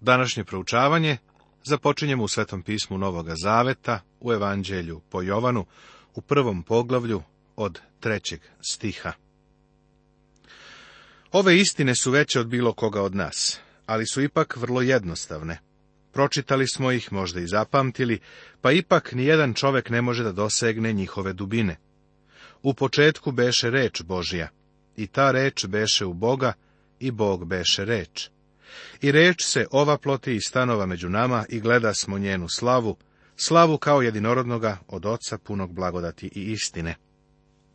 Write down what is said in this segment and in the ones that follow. Današnje proučavanje započinjemo u Svetom pismu Novoga Zaveta, u Evanđelju po Jovanu, u prvom poglavlju od trećeg stiha. Ove istine su veće od bilo koga od nas, ali su ipak vrlo jednostavne. Pročitali smo ih, možda i zapamtili, pa ipak nijedan čovek ne može da dosegne njihove dubine. U početku beše reč Božja, i ta reč beše u Boga, i Bog beše reč. I reč se ova ploti i stanova među nama i gleda smo njenu slavu, slavu kao jedinorodnoga od oca punog blagodati i istine.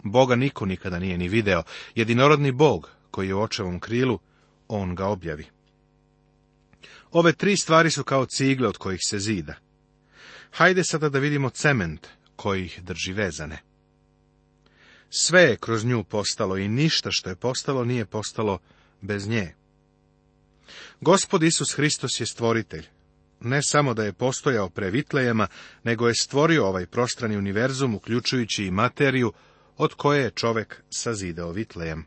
Boga niko nikada nije ni video, jedinorodni Bog koji je u očevom krilu, on ga objavi. Ove tri stvari su kao cigle od kojih se zida. Hajde sada da vidimo cement koji ih drži vezane. Sve je kroz nju postalo i ništa što je postalo nije postalo bez nje. Gospod Isus Hristos je stvoritelj. Ne samo da je postojao pre Vitlejema, nego je stvorio ovaj prostrani univerzum, uključujući i materiju, od koje je čovek sazidao Vitlejem.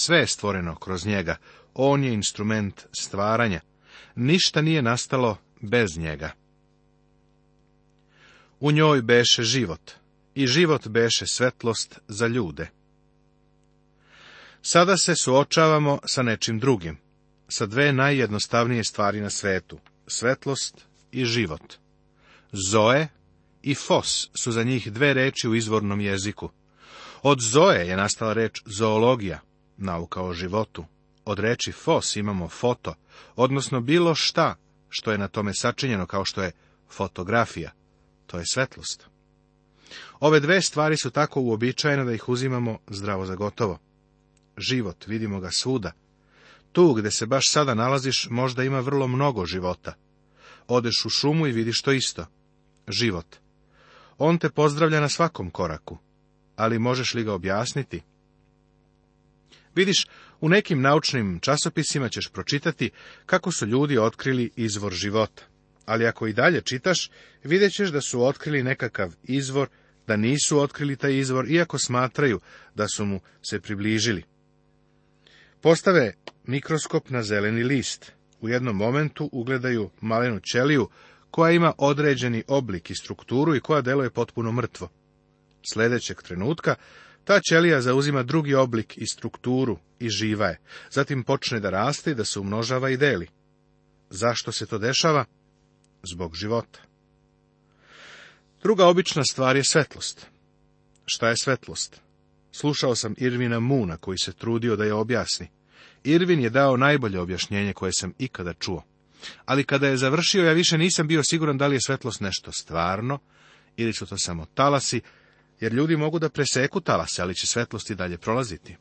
Sve je stvoreno kroz njega, on je instrument stvaranja. Ništa nije nastalo bez njega. U njoj beše život, i život beše svetlost za ljude. Sada se suočavamo sa nečim drugim sa dve najjednostavnije stvari na svetu, svetlost i život. Zoe i fos su za njih dve reči u izvornom jeziku. Od zoe je nastala reč zoologija, nauka o životu. Od reči fos imamo foto, odnosno bilo šta što je na tome sačinjeno kao što je fotografija. To je svetlost. Ove dve stvari su tako uobičajene da ih uzimamo zdravo za gotovo. Život, vidimo ga svuda, tu gde se baš sada nalaziš možda ima vrlo mnogo života. Odeš u šumu i vidiš to isto. Život. On te pozdravlja na svakom koraku. Ali možeš li ga objasniti? Vidiš, u nekim naučnim časopisima ćeš pročitati kako su ljudi otkrili izvor života. Ali ako i dalje čitaš, vidjet ćeš da su otkrili nekakav izvor, da nisu otkrili taj izvor, iako smatraju da su mu se približili. Postave mikroskop na zeleni list. U jednom momentu ugledaju malenu ćeliju koja ima određeni oblik i strukturu i koja deluje potpuno mrtvo. Sledećeg trenutka ta ćelija zauzima drugi oblik i strukturu i živa je. Zatim počne da raste i da se umnožava i deli. Zašto se to dešava? Zbog života. Druga obična stvar je svetlost. Šta je svetlost? Slušao sam Irvina Muna koji se trudio da je objasni. Irvin je dao najbolje objašnjenje koje sam ikada čuo. Ali kada je završio, ja više nisam bio siguran da li je svetlost nešto stvarno ili su to samo talasi, jer ljudi mogu da preseku talase, ali će svetlost i dalje prolaziti.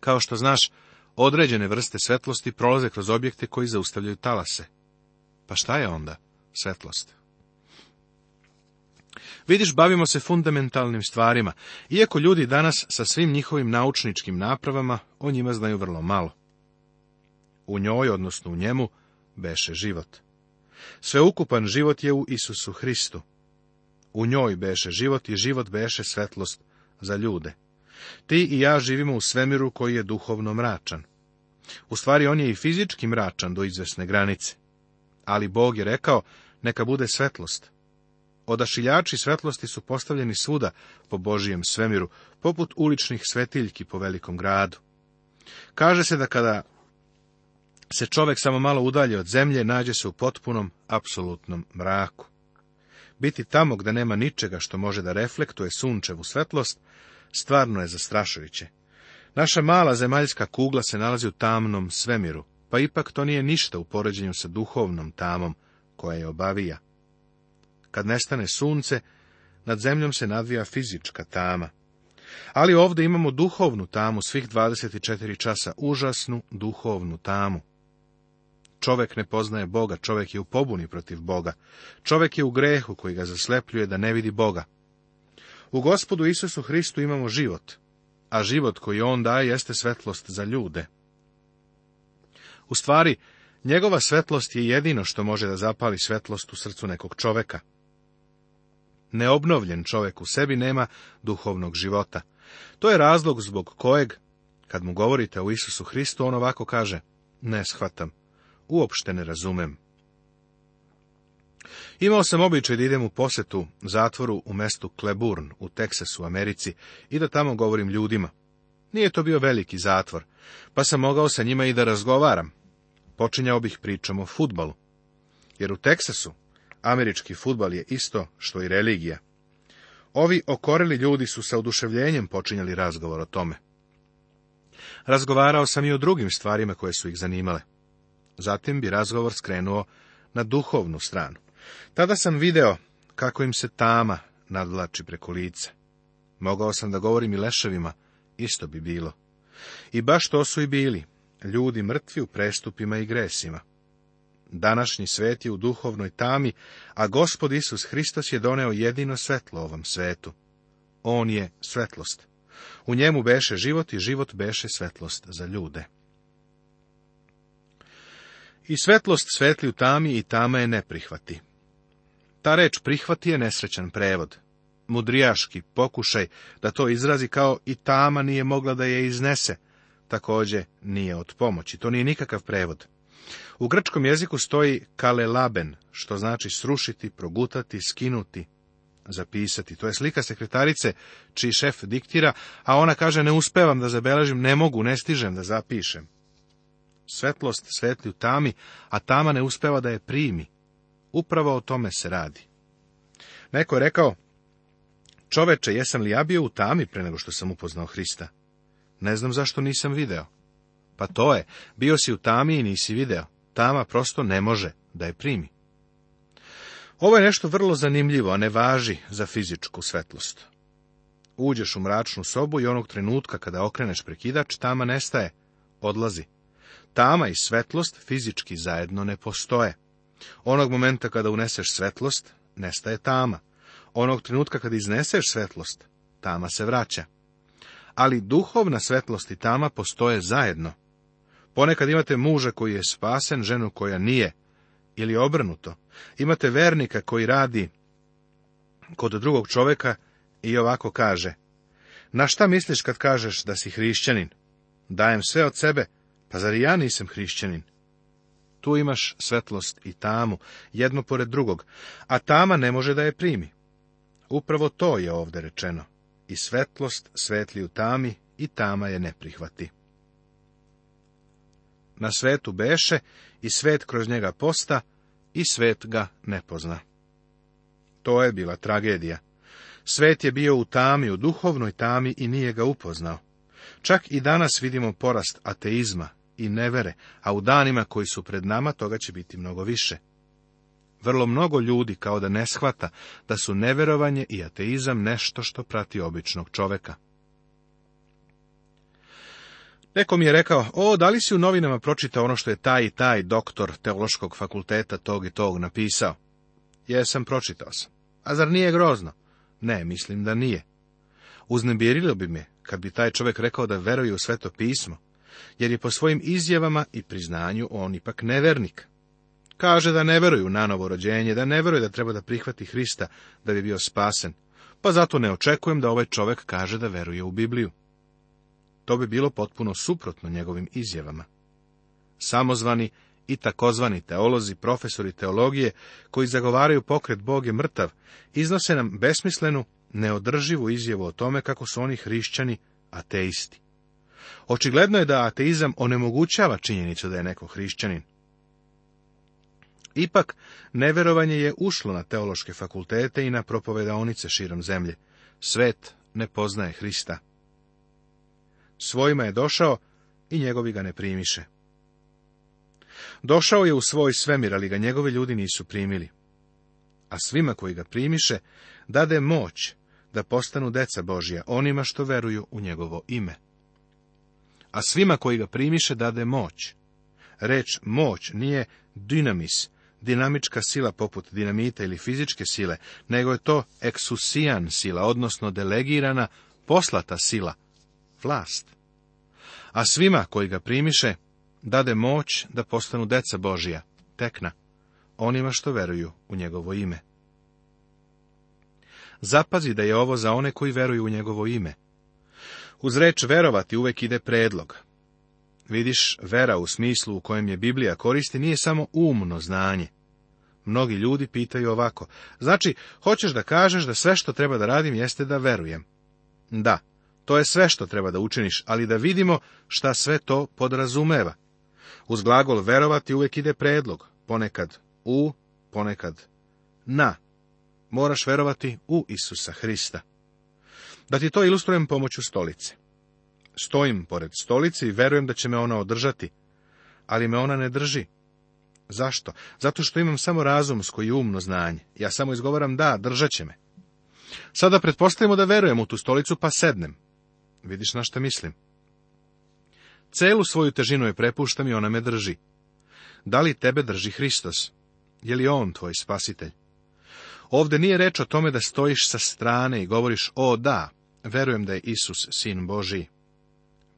Kao što znaš, određene vrste svetlosti prolaze kroz objekte koji zaustavljaju talase. Pa šta je onda svetlost? Vidiš, bavimo se fundamentalnim stvarima, iako ljudi danas sa svim njihovim naučničkim napravama o njima znaju vrlo malo. U njoj, odnosno u njemu, beše život. Sveukupan život je u Isusu Hristu. U njoj beše život i život beše svetlost za ljude. Ti i ja živimo u svemiru koji je duhovno mračan. U stvari, on je i fizički mračan do izvesne granice. Ali Bog je rekao, neka bude svetlost. Odašiljači svetlosti su postavljeni svuda po Božijem svemiru, poput uličnih svetiljki po velikom gradu. Kaže se da kada se čovek samo malo udalje od zemlje, nađe se u potpunom, apsolutnom mraku. Biti tamo gde nema ničega što može da reflektuje sunčevu svetlost, stvarno je zastrašujuće. Naša mala zemaljska kugla se nalazi u tamnom svemiru, pa ipak to nije ništa u poređenju sa duhovnom tamom koja je obavija. Kad nestane sunce, nad zemljom se nadvija fizička tama. Ali ovdje imamo duhovnu tamu svih 24 časa, užasnu duhovnu tamu. Čovek ne poznaje Boga, čovek je u pobuni protiv Boga. Čovek je u grehu koji ga zaslepljuje da ne vidi Boga. U gospodu Isusu Hristu imamo život, a život koji on daje jeste svetlost za ljude. U stvari, njegova svetlost je jedino što može da zapali svetlost u srcu nekog čoveka. Neobnovljen čovjek u sebi nema duhovnog života. To je razlog zbog kojeg, kad mu govorite o Isusu Hristu, on ovako kaže, ne shvatam, uopšte ne razumem. Imao sam običaj da idem u posetu zatvoru u mestu Kleburn u Teksasu, Americi, i da tamo govorim ljudima. Nije to bio veliki zatvor, pa sam mogao sa njima i da razgovaram. Počinjao bih pričom o futbalu. Jer u Teksasu, američki futbal je isto što i religija. Ovi okoreli ljudi su sa oduševljenjem počinjali razgovor o tome. Razgovarao sam i o drugim stvarima koje su ih zanimale. Zatim bi razgovor skrenuo na duhovnu stranu. Tada sam video kako im se tama nadlači preko lice. Mogao sam da govorim i leševima, isto bi bilo. I baš to su i bili, ljudi mrtvi u prestupima i gresima. Današnji svet je u duhovnoj tami, a gospod Isus Hristos je doneo jedino svetlo ovom svetu. On je svetlost. U njemu beše život i život beše svetlost za ljude. I svetlost svetli u tami i tama je ne prihvati. Ta reč prihvati je nesrećan prevod. Mudrijaški pokušaj da to izrazi kao i tama nije mogla da je iznese, također nije od pomoći. To nije nikakav prevod. U grčkom jeziku stoji kalelaben, što znači srušiti, progutati, skinuti, zapisati. To je slika sekretarice čiji šef diktira, a ona kaže ne uspevam da zabeležim, ne mogu, ne stižem da zapišem. Svetlost svetli u tami, a tama ne uspeva da je primi. Upravo o tome se radi. Neko je rekao, čoveče, jesam li ja bio u tami pre nego što sam upoznao Hrista? Ne znam zašto nisam video. Pa to je, bio si u tami i nisi video. Tama prosto ne može da je primi. Ovo je nešto vrlo zanimljivo, a ne važi za fizičku svetlost. Uđeš u mračnu sobu i onog trenutka kada okreneš prekidač, tama nestaje, odlazi. Tama i svetlost fizički zajedno ne postoje. Onog momenta kada uneseš svetlost, nestaje tama. Onog trenutka kada izneseš svetlost, tama se vraća. Ali duhovna svetlost i tama postoje zajedno. Ponekad imate muža koji je spasen, ženu koja nije, ili obrnuto. Imate vernika koji radi kod drugog čoveka i ovako kaže. Na šta misliš kad kažeš da si hrišćanin? Dajem sve od sebe, pa zar i ja nisam hrišćanin? Tu imaš svetlost i tamu, jedno pored drugog, a tama ne može da je primi. Upravo to je ovdje rečeno. I svetlost svetli u tami i tama je ne prihvati na svetu beše i svet kroz njega posta i svet ga ne pozna. To je bila tragedija. Svet je bio u tami, u duhovnoj tami i nije ga upoznao. Čak i danas vidimo porast ateizma i nevere, a u danima koji su pred nama toga će biti mnogo više. Vrlo mnogo ljudi kao da ne shvata da su neverovanje i ateizam nešto što prati običnog čoveka. Neko mi je rekao, o, da li si u novinama pročitao ono što je taj i taj doktor teološkog fakulteta tog i tog napisao? Jesam, pročitao sam. A zar nije grozno? Ne, mislim da nije. Uznebirilo bi me kad bi taj čovjek rekao da veruje u sveto pismo, jer je po svojim izjavama i priznanju on ipak nevernik. Kaže da ne veruju u novo rođenje, da ne veruje da treba da prihvati Hrista da bi bio spasen, pa zato ne očekujem da ovaj čovjek kaže da veruje u Bibliju. To bi bilo potpuno suprotno njegovim izjavama. Samozvani i takozvani teolozi, profesori teologije, koji zagovaraju pokret Bog je mrtav, iznose nam besmislenu, neodrživu izjavu o tome kako su oni hrišćani ateisti. Očigledno je da ateizam onemogućava činjenicu da je neko hrišćanin. Ipak, neverovanje je ušlo na teološke fakultete i na propovedaonice širom zemlje. Svet ne poznaje Hrista svojima je došao i njegovi ga ne primiše. Došao je u svoj svemir, ali ga njegovi ljudi nisu primili. A svima koji ga primiše, dade moć da postanu deca Božja, onima što veruju u njegovo ime. A svima koji ga primiše, dade moć. Reč moć nije dinamis, dinamička sila poput dinamita ili fizičke sile, nego je to eksusijan sila, odnosno delegirana, poslata sila, vlast a svima koji ga primiše, dade moć da postanu deca Božija, tekna, onima što veruju u njegovo ime. Zapazi da je ovo za one koji veruju u njegovo ime. Uz reč verovati uvek ide predlog. Vidiš, vera u smislu u kojem je Biblija koristi nije samo umno znanje. Mnogi ljudi pitaju ovako, znači, hoćeš da kažeš da sve što treba da radim jeste da verujem. Da, to je sve što treba da učiniš, ali da vidimo šta sve to podrazumeva. Uz glagol verovati uvijek ide predlog, ponekad u, ponekad na. Moraš verovati u Isusa Hrista. Da ti to ilustrujem pomoću stolice. Stojim pored stolice i verujem da će me ona održati, ali me ona ne drži. Zašto? Zato što imam samo razumsko i umno znanje. Ja samo izgovaram da, držat će me. Sada pretpostavimo da verujem u tu stolicu, pa sednem. Vidiš na šta mislim? Celu svoju težinu je prepuštam i ona me drži. Da li tebe drži Hristos? Je li on tvoj spasitelj? Ovde nije reč o tome da stojiš sa strane i govoriš, o da, verujem da je Isus sin Božiji.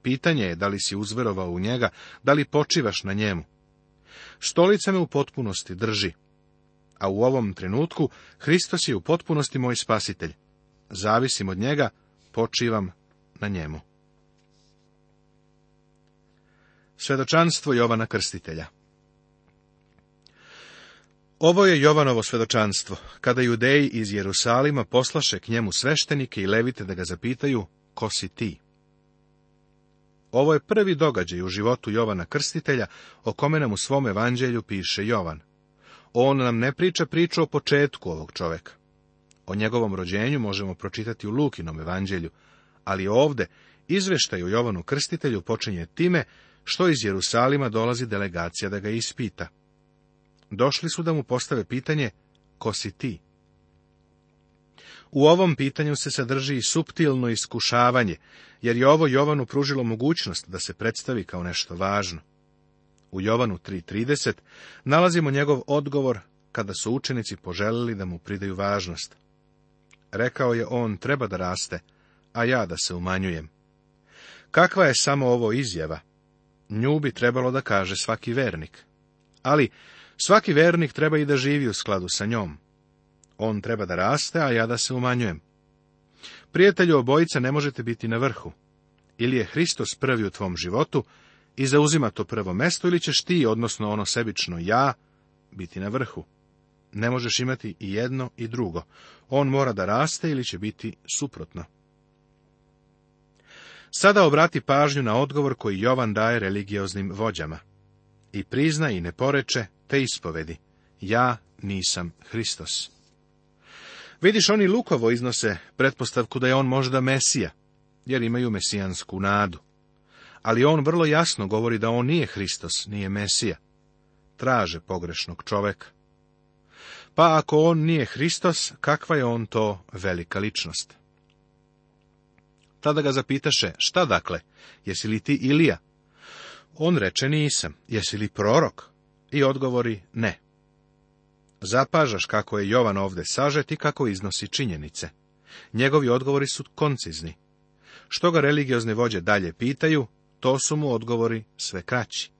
Pitanje je da li si uzverovao u njega, da li počivaš na njemu. Stolica me u potpunosti drži, a u ovom trenutku Hristos je u potpunosti moj spasitelj. Zavisim od njega, počivam na njemu. Svedočanstvo Jovana Krstitelja Ovo je Jovanovo svedočanstvo, kada judeji iz Jerusalima poslaše k njemu sveštenike i levite da ga zapitaju, ko si ti? Ovo je prvi događaj u životu Jovana Krstitelja, o kome nam u svom evanđelju piše Jovan. On nam ne priča priču o početku ovog čoveka. O njegovom rođenju možemo pročitati u Lukinom evanđelju, ali ovde izveštaj o Jovanu Krstitelju počinje time što iz Jerusalima dolazi delegacija da ga ispita. Došli su da mu postave pitanje, ko si ti? U ovom pitanju se sadrži i suptilno iskušavanje, jer je ovo Jovanu pružilo mogućnost da se predstavi kao nešto važno. U Jovanu 3.30 nalazimo njegov odgovor kada su učenici poželili da mu pridaju važnost. Rekao je on treba da raste, a ja da se umanjujem. Kakva je samo ovo izjava? Nju bi trebalo da kaže svaki vernik. Ali svaki vernik treba i da živi u skladu sa njom. On treba da raste, a ja da se umanjujem. Prijatelju obojica ne možete biti na vrhu. Ili je Hristos prvi u tvom životu i zauzima to prvo mesto, ili ćeš ti, odnosno ono sebično ja, biti na vrhu. Ne možeš imati i jedno i drugo. On mora da raste ili će biti suprotno. Sada obrati pažnju na odgovor koji Jovan daje religioznim vođama. I prizna i ne poreče, te ispovedi. Ja nisam Hristos. Vidiš, oni lukovo iznose pretpostavku da je on možda Mesija, jer imaju mesijansku nadu. Ali on vrlo jasno govori da on nije Hristos, nije Mesija. Traže pogrešnog čoveka. Pa ako on nije Hristos, kakva je on to velika ličnost? Tada ga zapitaše, šta dakle, jesi li ti Ilija? On reče, nisam, jesi li prorok? I odgovori, ne. Zapažaš kako je Jovan ovde sažet i kako iznosi činjenice. Njegovi odgovori su koncizni. Što ga religiozne vođe dalje pitaju, to su mu odgovori sve kraći.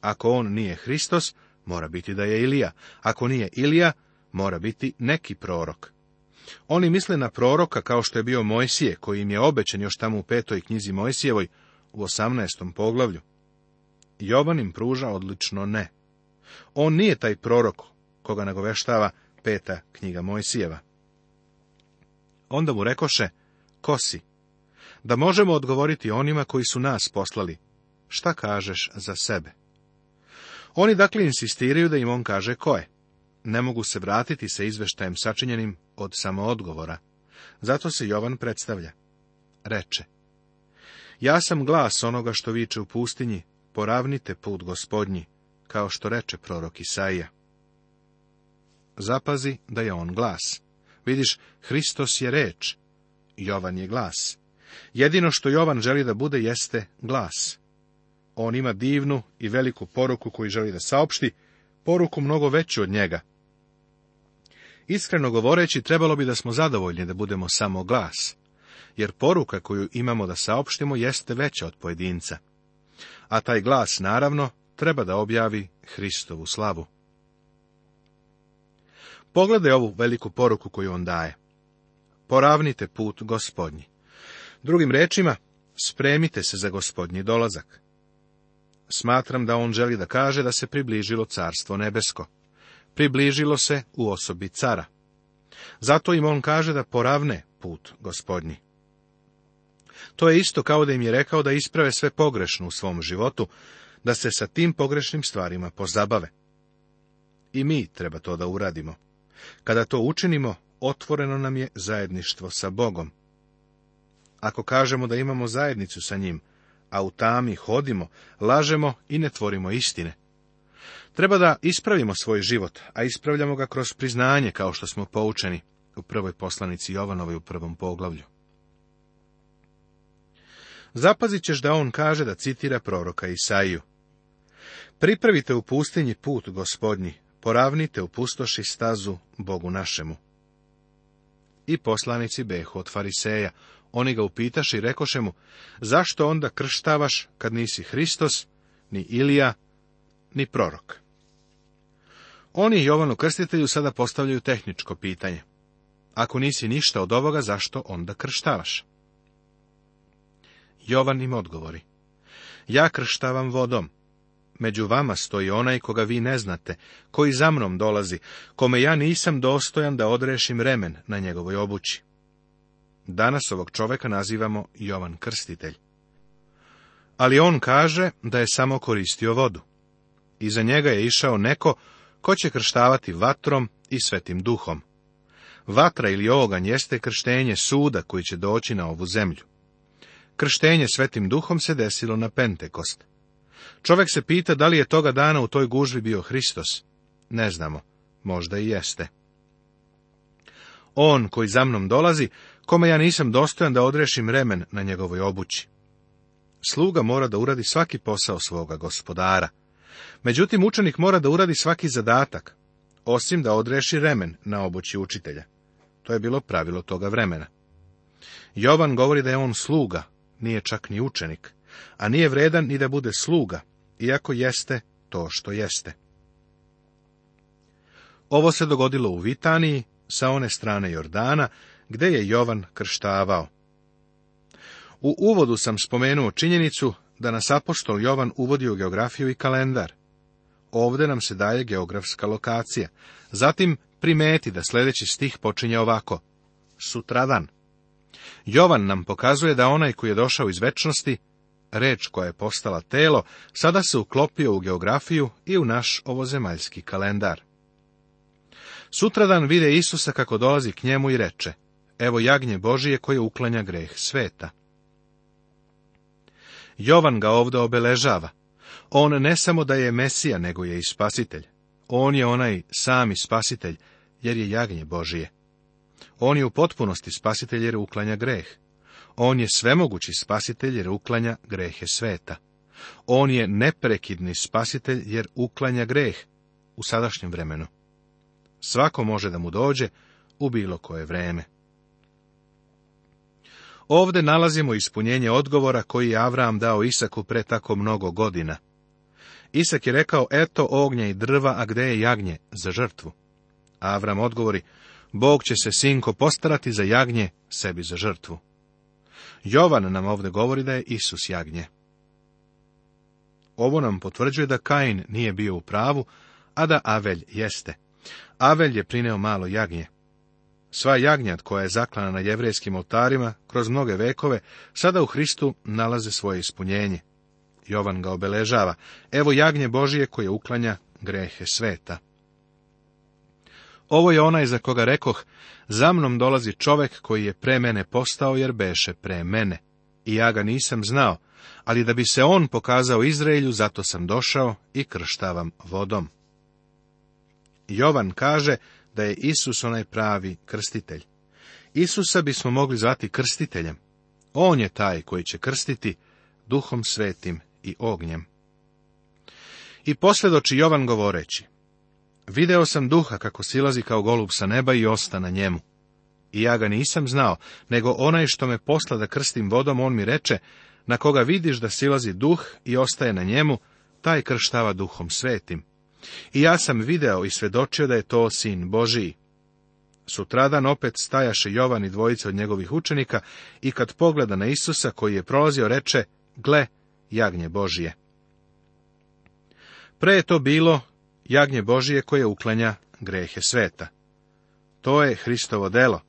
Ako on nije Hristos, mora biti da je Ilija. Ako nije Ilija, mora biti neki prorok. Oni misle na proroka kao što je bio Mojsije, koji im je obećan još tamo u petoj knjizi Mojsijevoj, u osamnaestom poglavlju. Jovan im pruža odlično ne. On nije taj prorok koga nagoveštava peta knjiga Mojsijeva. Onda mu rekoše, kosi, si? Da možemo odgovoriti onima koji su nas poslali. Šta kažeš za sebe? Oni dakle insistiraju da im on kaže ko je ne mogu se vratiti sa izveštajem sačinjenim od samoodgovora. Zato se Jovan predstavlja. Reče. Ja sam glas onoga što viče u pustinji, poravnite put gospodnji, kao što reče prorok Isaija. Zapazi da je on glas. Vidiš, Hristos je reč. Jovan je glas. Jedino što Jovan želi da bude jeste glas. On ima divnu i veliku poruku koju želi da saopšti, poruku mnogo veću od njega. Iskreno govoreći, trebalo bi da smo zadovoljni da budemo samo glas, jer poruka koju imamo da saopštimo jeste veća od pojedinca. A taj glas, naravno, treba da objavi Hristovu slavu. Pogledaj ovu veliku poruku koju on daje. Poravnite put gospodnji. Drugim rečima, spremite se za gospodnji dolazak. Smatram da on želi da kaže da se približilo carstvo nebesko. Približilo se u osobi cara. Zato im on kaže da poravne put gospodnji. To je isto kao da im je rekao da isprave sve pogrešno u svom životu, da se sa tim pogrešnim stvarima pozabave. I mi treba to da uradimo. Kada to učinimo, otvoreno nam je zajedništvo sa Bogom. Ako kažemo da imamo zajednicu sa njim, a u tami hodimo, lažemo i ne tvorimo istine. Treba da ispravimo svoj život, a ispravljamo ga kroz priznanje kao što smo poučeni u prvoj poslanici Jovanovoj u prvom poglavlju. Zapazit ćeš da on kaže da citira proroka Isaiju. Pripravite u pustinji put, gospodnji, poravnite u pustoši stazu Bogu našemu. I poslanici behu od fariseja, oni ga upitaš i rekoše mu, zašto onda krštavaš kad nisi Hristos, ni Ilija, ni prorok? Oni Jovanu krstitelju sada postavljaju tehničko pitanje. Ako nisi ništa od ovoga, zašto onda krštavaš? Jovan im odgovori. Ja krštavam vodom. Među vama stoji onaj koga vi ne znate, koji za mnom dolazi, kome ja nisam dostojan da odrešim remen na njegovoj obući. Danas ovog čoveka nazivamo Jovan Krstitelj. Ali on kaže da je samo koristio vodu. Iza njega je išao neko ko će krštavati vatrom i svetim duhom. Vatra ili ogan jeste krštenje suda koji će doći na ovu zemlju. Krštenje svetim duhom se desilo na Pentekost. Čovek se pita da li je toga dana u toj gužvi bio Hristos. Ne znamo, možda i jeste. On koji za mnom dolazi kome ja nisam dostojan da odrešim remen na njegovoj obući. Sluga mora da uradi svaki posao svoga gospodara. Međutim, učenik mora da uradi svaki zadatak, osim da odreši remen na obući učitelja. To je bilo pravilo toga vremena. Jovan govori da je on sluga, nije čak ni učenik, a nije vredan ni da bude sluga, iako jeste to što jeste. Ovo se dogodilo u Vitaniji, sa one strane Jordana, gde je Jovan krštavao. U uvodu sam spomenuo činjenicu da nas apostol Jovan uvodi u geografiju i kalendar. Ovde nam se daje geografska lokacija. Zatim primeti da sljedeći stih počinje ovako. Sutradan. Jovan nam pokazuje da onaj koji je došao iz večnosti, reč koja je postala telo, sada se uklopio u geografiju i u naš ovozemaljski kalendar. Sutradan vide Isusa kako dolazi k njemu i reče, evo jagnje Božije koje uklanja greh sveta. Jovan ga ovdje obeležava. On ne samo da je Mesija, nego je i spasitelj. On je onaj sami spasitelj, jer je jagnje Božije. On je u potpunosti spasitelj jer uklanja greh. On je svemogući spasitelj jer uklanja grehe sveta. On je neprekidni spasitelj jer uklanja greh u sadašnjem vremenu. Svako može da mu dođe u bilo koje vreme. Ovde nalazimo ispunjenje odgovora koji je Avram dao Isaku pre tako mnogo godina. Isak je rekao, eto ognja i drva, a gde je jagnje za žrtvu? Avram odgovori, Bog će se, sinko, postarati za jagnje sebi za žrtvu. Jovan nam ovdje govori da je Isus jagnje. Ovo nam potvrđuje da Kain nije bio u pravu, a da Avelj jeste. Avelj je prineo malo jagnje. Sva jagnjat koja je zaklana na jevrijskim oltarima kroz mnoge vekove, sada u Hristu nalaze svoje ispunjenje. Jovan ga obeležava, evo jagnje Božije koje uklanja grehe sveta. Ovo je onaj za koga rekoh, za mnom dolazi čovek koji je pre mene postao jer beše pre mene. I ja ga nisam znao, ali da bi se on pokazao Izraelju, zato sam došao i krštavam vodom. Jovan kaže, da je Isus onaj pravi krstitelj. Isusa bismo mogli zvati krstiteljem. On je taj koji će krstiti duhom svetim i ognjem. I posljedoči Jovan govoreći, Video sam duha kako silazi kao golub sa neba i osta na njemu. I ja ga nisam znao, nego onaj što me posla da krstim vodom, on mi reče, na koga vidiš da silazi duh i ostaje na njemu, taj krštava duhom svetim i ja sam video i svedočio da je to sin Božiji. Sutradan opet stajaše Jovan i dvojice od njegovih učenika i kad pogleda na Isusa koji je prolazio, reče, gle, jagnje Božije. Pre je to bilo jagnje Božije koje uklanja grehe sveta. To je Hristovo delo.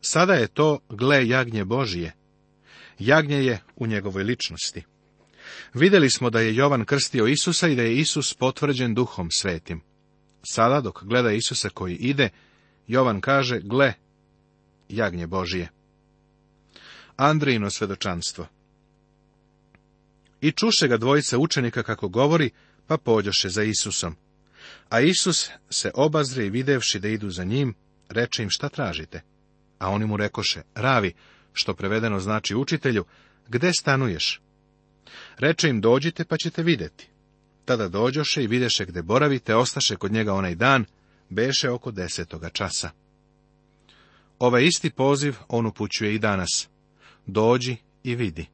Sada je to gle jagnje Božije. Jagnje je u njegovoj ličnosti. Vidjeli smo da je Jovan krstio Isusa i da je Isus potvrđen duhom svetim. Sada, dok gleda Isusa koji ide, Jovan kaže, gle, jagnje Božije. Andrijino svedočanstvo I čuše ga dvojica učenika kako govori, pa pođoše za Isusom. A Isus se obazri i videvši da idu za njim, reče im šta tražite. A oni mu rekoše, ravi, što prevedeno znači učitelju, gde stanuješ? Reče im, dođite pa ćete vidjeti. Tada dođoše i videše gde boravite, ostaše kod njega onaj dan, beše oko desetoga časa. Ovaj isti poziv on upućuje i danas. Dođi i vidi.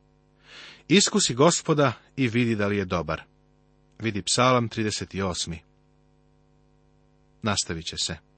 Iskusi gospoda i vidi da li je dobar. Vidi psalam 38. Nastavit će se.